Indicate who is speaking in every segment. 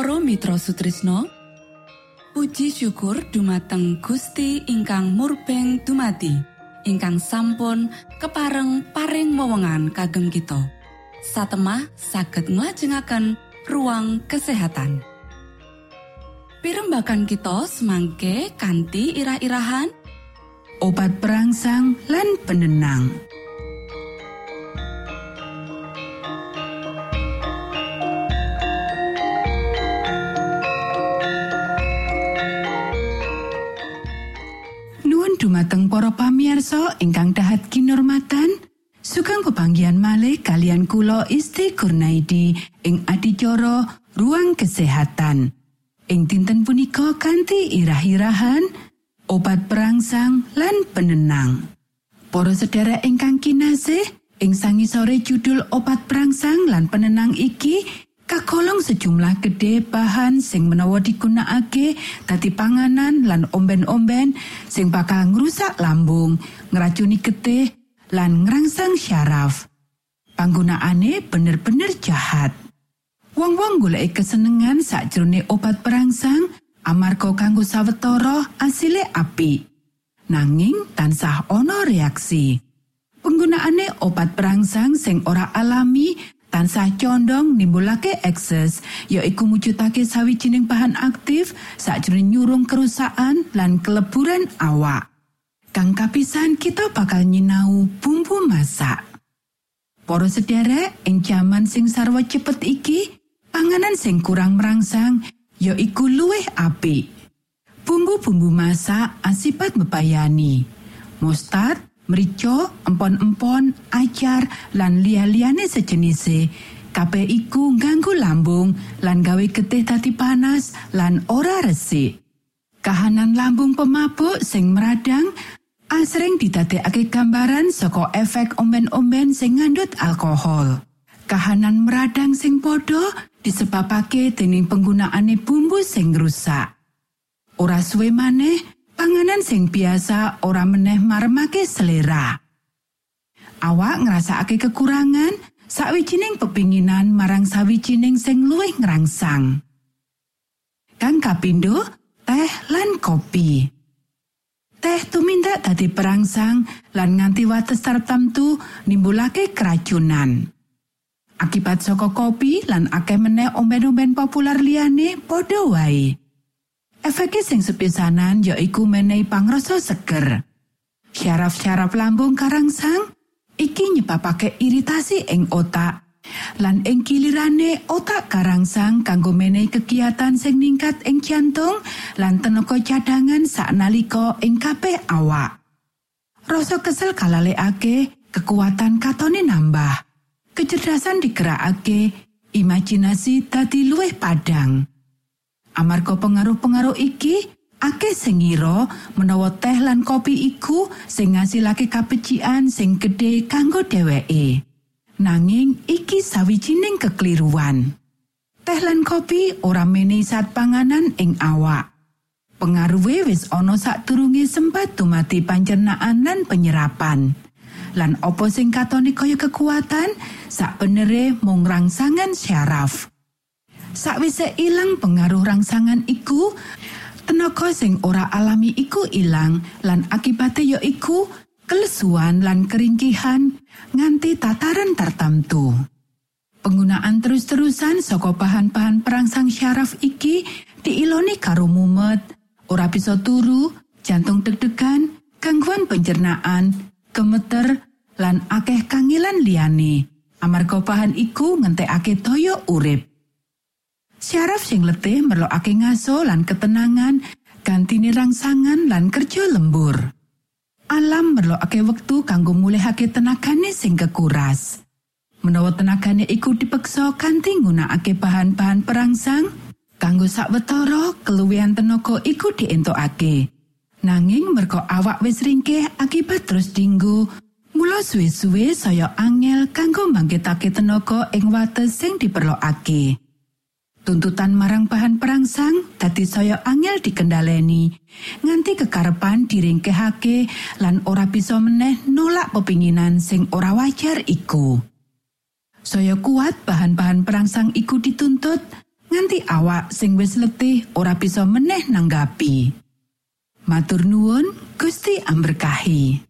Speaker 1: Mitra Sutrisno Puji syukur dumateng Gusti ingkang murbeng dumati ingkang sampun kepareng paring wewenngan kagem kita satemah saged nglajengaken ruang kesehatan Pirembakan kita semangke kanthi irah-irahan
Speaker 2: obat perangsang lan penenang. Para pamiarsa ingkang dahat kinormatan sugeng pepanggian malih kalian kulo Isti Kurnaidi ing adicara ruang kesehatan. Ing dinten punika kanthi irah-irahan obat perangsang lan penenang. Para sedherek ingkang kinasih ing sangisore judul obat perangsang lan penenang iki kagolong sejumlah gede bahan sing menawa digunakake dadi panganan lan omben-omben sing bakal ngrusak lambung, ngeracuni getih lan ngerangsang syaraf. Panggunaane bener-bener jahat. Wong-wong golek kesenengan sakjroning obat perangsang amarga kanggo sawetara asile api. Nanging tansah ana reaksi. Penggunaane obat perangsang sing ora alami tansah condong nimbulake ekses ya iku mujudake sawijining bahan aktif sakjroning nyurung kerusakan lan keleburan awak. Kang kapisan kita bakal nyinau bumbu masak. Para sederek ing jaman sing sarwa cepet iki panganan sing kurang merangsang ya iku luwih apik. Bumbu-bumbu masak asipat mebayani mustard mrica, empon-empon, acar lan liya-liyane sejenise. Kabeh iku ngganggu lambung lan gawe getih dadi panas lan ora resik. Kahanan lambung pemabuk sing meradang asring didadekake gambaran saka efek omben-omben sing ngandut alkohol. Kahanan meradang sing padha disebabake dening penggunaane bumbu sing rusak. Ora suwe maneh panganan sing biasa ora meneh maremake selera. Awak ngrasakake kekurangan sawijining pepinginan marang sawijining sing luwih ngrangsang. Kang kapindo, teh lan kopi. Teh tumindak dadi perangsang lan nganti wates tertentu nimbulake keracunan. Akibat saka kopi lan akeh meneh omben-omben populer liyane padha wae. Efeke sing sepisanan ya iku menehi pangrasa seger. Syaraf-syaraf lambung karangsang iki nyebabake iritasi ing otak Lan ing kilirane otak karangsang kanggo menehi kegiatan sing ningkat ing jantung lan tenaga cadangan saknalika ing kabeh awak. Rasa kesel kalalekake, kekuatan katone nambah. Kecerdasan digerakake, imajinasi dadi luwih padang. Amarga pengaruh-pengaruh iki, akeh sing ngira menawa teh lan kopi iku sing ngasilake kabecikan sing gedhe kanggo dheweke. Nanging iki sawijining kekeliruan. Teh lan kopi ora menehi zat panganan ing awak. Pengaruhe wis ana sadurunge sempat dumati pancernaan lan penyerapan. Lan opo sing katone kaya kekuatan, sak benere mung rangsangan syaraf. Sakwise ilang pengaruh rangsangan iku, tenaga sing ora alami iku ilang lan akibate ya iku kelesuan lan keringkihan nganti tataran tertentu. Penggunaan terus-terusan saka bahan-bahan perangsang syaraf iki diiloni karo mumet, ora bisa turu, jantung deg-degan, gangguan pencernaan, gemeter, lan akeh kangilan liyane. Amarga bahan iku ngentekake toyo urip. Syaraf sing letih merlokake ngaso lan ketenangan, gantine rangsangan lan kerja lembur. alam merlokake wektu kanggo mulihake tenagane sing kekuras. Menawa tenagane iku dipeksa kanthi nggunakake bahan-bahan perangsang, kanggo sawetara keluwihan tenaga iku dientokake. Nanging merga awak wis ringkeh akibat terus dinggo, mula suwe-suwe saya angel kanggo mbangkitake tenaga ing wates sing diperlokake. Tuntutan marang bahan perangsang dadi saya angel dikendaleni nganti kekarepan diringkehake lan ora bisa meneh nolak pepinginan sing ora wajar iku. Saya kuat bahan-bahan perangsang iku dituntut nganti awak sing wis letih ora bisa meneh nanggapi. Matur nuwun Gusti amberkahi.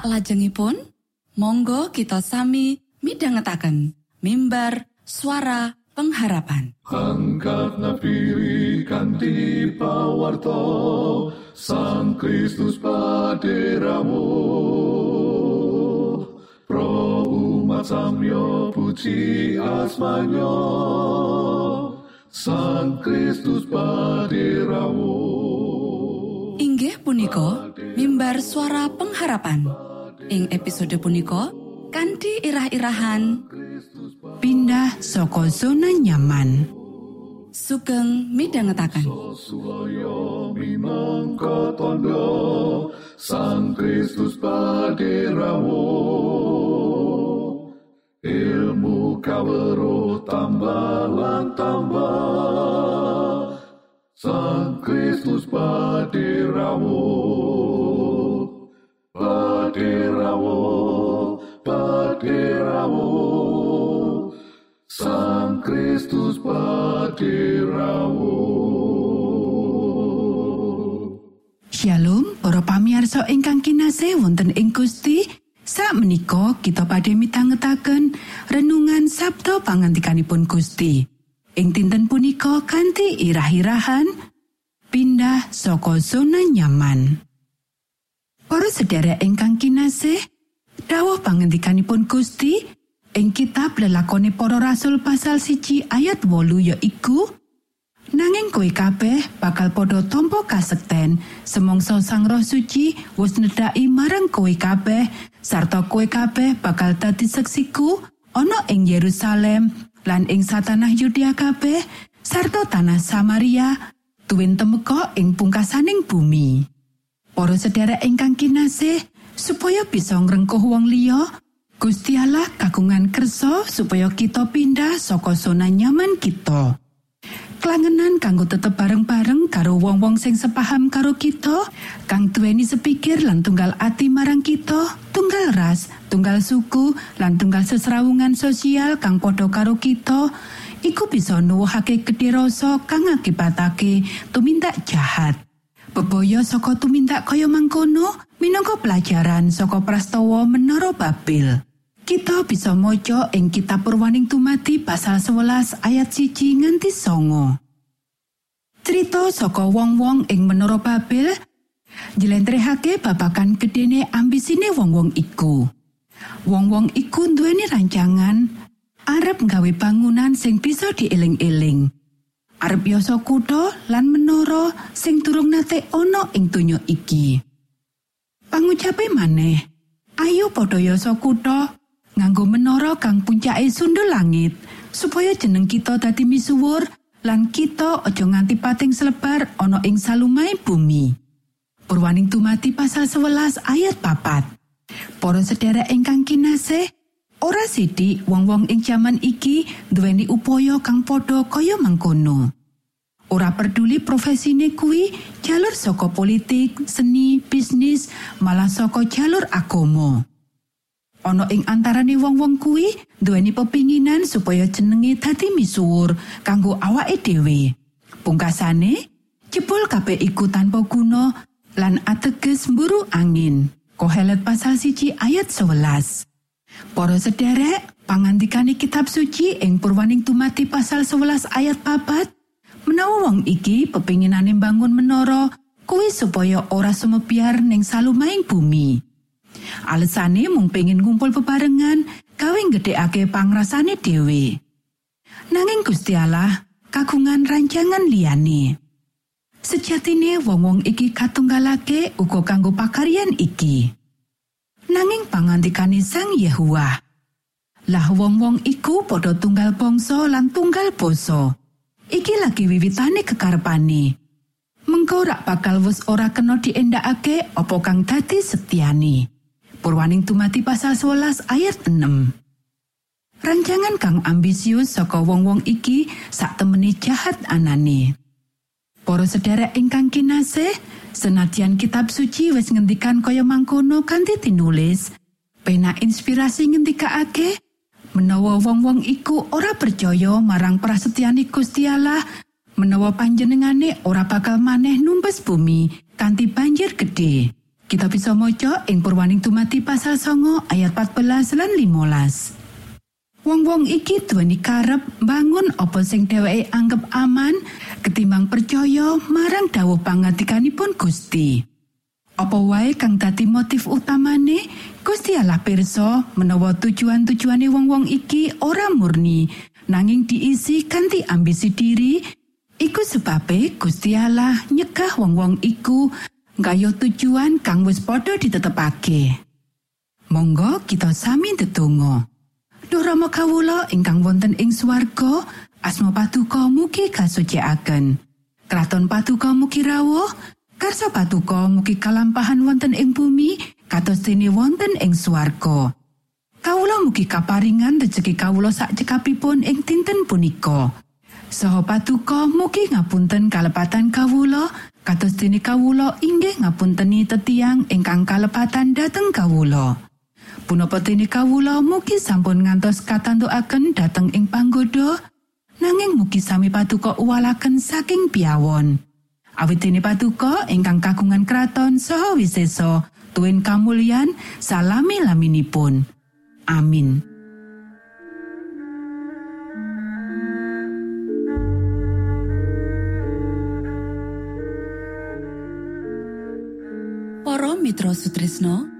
Speaker 1: sak lajengipun monggo kita sami midhangetaken mimbar suara pengharapan.
Speaker 3: Pawarto Sang Kristus paderamu. Pro umat samyo puji asmanyo Sang Kristus paderamu.
Speaker 1: Inggih punika mimbar suara pengharapan ing episode punika kanthi irah-irahan
Speaker 2: pindah saka zona nyaman.
Speaker 1: Sugeng
Speaker 3: minangka tondo Sang Kristus paderamu ilmu kawero tambah tambah Sang Kristus paderamu paderamu paderamu Sang Kristus paderamu
Speaker 2: Shalom para pamiarsa ingkang kinasih wonten ing Gusti. Sak menika kita badhe mitangetaken renungan Sabto pangantikanipun Gusti. Ing dinten punika kanthi irah-irahan pindah saka zona nyaman Para sedherek ingkang kinasih dawuh pangantikanipun Gusti ing kitab lelakone para rasul pasal siji ayat wolu ya iku Nanging kowe kabeh bakal padha tampa kasekten semongso Sang Roh Suci wis nedhaki marang kowe kabeh sarta kowe kabeh bakal dadi seksiku ana ing Yerusalem lan ing satanah Yudea kabeh sarta tanah Samaria tuwin temeka ing pungkasaning bumi. Para sedherek ingkang kinasih supaya bisa ngrengkuh wong liya Gusti Allah kagungan kersa supaya kita pindah saka zona nyaman kita. Klangenan kanggo tetep bareng-bareng karo wong-wong sing sepaham karo kita, kang duweni sepikir lan tunggal ati marang kita, tunggal ras, tunggal suku, lan tunggal sesrawungan sosial kang padha karo kita, iku bisa nuwuhake gedhe rasa kang ngakibatake tumindak jahat. Bebaya saka tumindak kaya mangkono minangka pelajaran saka prastawa Menara Babel. Kita bisa maca ing kitab Purwaning Tumati pasal 11 ayat siji nganti songo. Cerita saka wong-wong ing Menara Babel njlentrehake babagan gedene ambisine wong-wong iku. Wong-wong iku duweni rancangan arep nggawe bangunan sing bisa dieling-eling. Arep yoso kutha lan menara sing durung nate ana ing donya iki. Pangucape maneh, ayo padha yoso kutha nganggo menara kang puncake sundul langit supaya jeneng kita dadi misuwur lan kita aja nganti pating selebar ana ing salumai bumi. Purwaning tumati pasal 11 ayat papat. Para sedherek ingkang kinasih, ora sithik wong-wong ing jaman iki duweni upaya kang padha kaya mangkono. Ora peduli profesine kuwi jalur saka politik, seni, bisnis, malah saka jalur agama. Ana ing antarane wong-wong kuwi duweni pepinginan supaya jenenge dadi misuwur kanggo awake dhewe. Pungkasane, jebul kabeh iku tanpa guna lan ateges mburu angin. Kohelet pasal siji ayat 11. Para sederek, pangandikane kitab suci ing Purwaning Tumati pasal 11 ayat papat, menawa wong iki pepinginane bangun menara kuwi supaya ora sumebiar ning salumaing bumi. Alesane mung pengin ngumpul bebarengan gawe gedhekake pangrasane dhewe. Nanging Gusti Allah kagungan rancangan liyane. Sejatine wong-wong iki katunggalake uga kanggo pakaryan iki. Nanging pangantikane Sang Yehuwa. Lah wong-wong iku padha tunggal bangsa lan tunggal basa. Iki lagi wiwitane kekarepane. Mengko rak bakal wis ora kena diendakake apa kang dadi setiani. Purwaning tumati pasal 11 ayat 6. Rancangan kang ambisius saka wong-wong iki sak temeni jahat anane. Para sedherek ingkang kinasih, senadyan kitab suci wis ngendikan kaya mangkono kanthi tinulis, pena inspirasi ngendikake menawa wong-wong iku ora percaya marang prasetyani Gusti Allah, menawa panjenengane ora bakal maneh numpes bumi kanthi banjir gedhe. Kita bisa maca ing Purwaning Tumati pasal songo ayat 14 lan 15. Wong-wong iki duweni karep bangun apa sing dheweke anggap aman ketimbang percaya marang dawuh pangandikanipun Gusti. Apa wae kang dadi motif utamane Gusti Allah pirsa menawa tujuan-tujuane wong-wong iki ora murni nanging diisi kanthi ambisi diri iku sebabe Gusti Allah nyegah wong-wong iku nggayuh tujuan kang wis padha ditetepake. Monggo kita sami ndedonga. Duh Rama kawula ingkang wonten ing swarga, asma patuko mugi kasucikaken. Kraton patuko mugi rawuh, karsa patuko mugi kalampahan wonten ing bumi, kados dene wonten ing swarga. Kawula mugi kaparingan rejeki kawula sak cekapipun ing dinten punika. Saha patuko mugi ngapunten kalepatan kawula, kados dene kawula inggih ngapunteni tetiang ingkang kalepatan dhateng kawula. Punapa dene kawula mugi sampun ngantos katantukaken dhateng ing panggoda nanging mugi sami paduka uwalaken saking piawon. Awit dene paduka ingkang kagungan kraton saha wisesa tuwin kamulyan salami laminipun. Amin.
Speaker 1: Mitra Sutrisno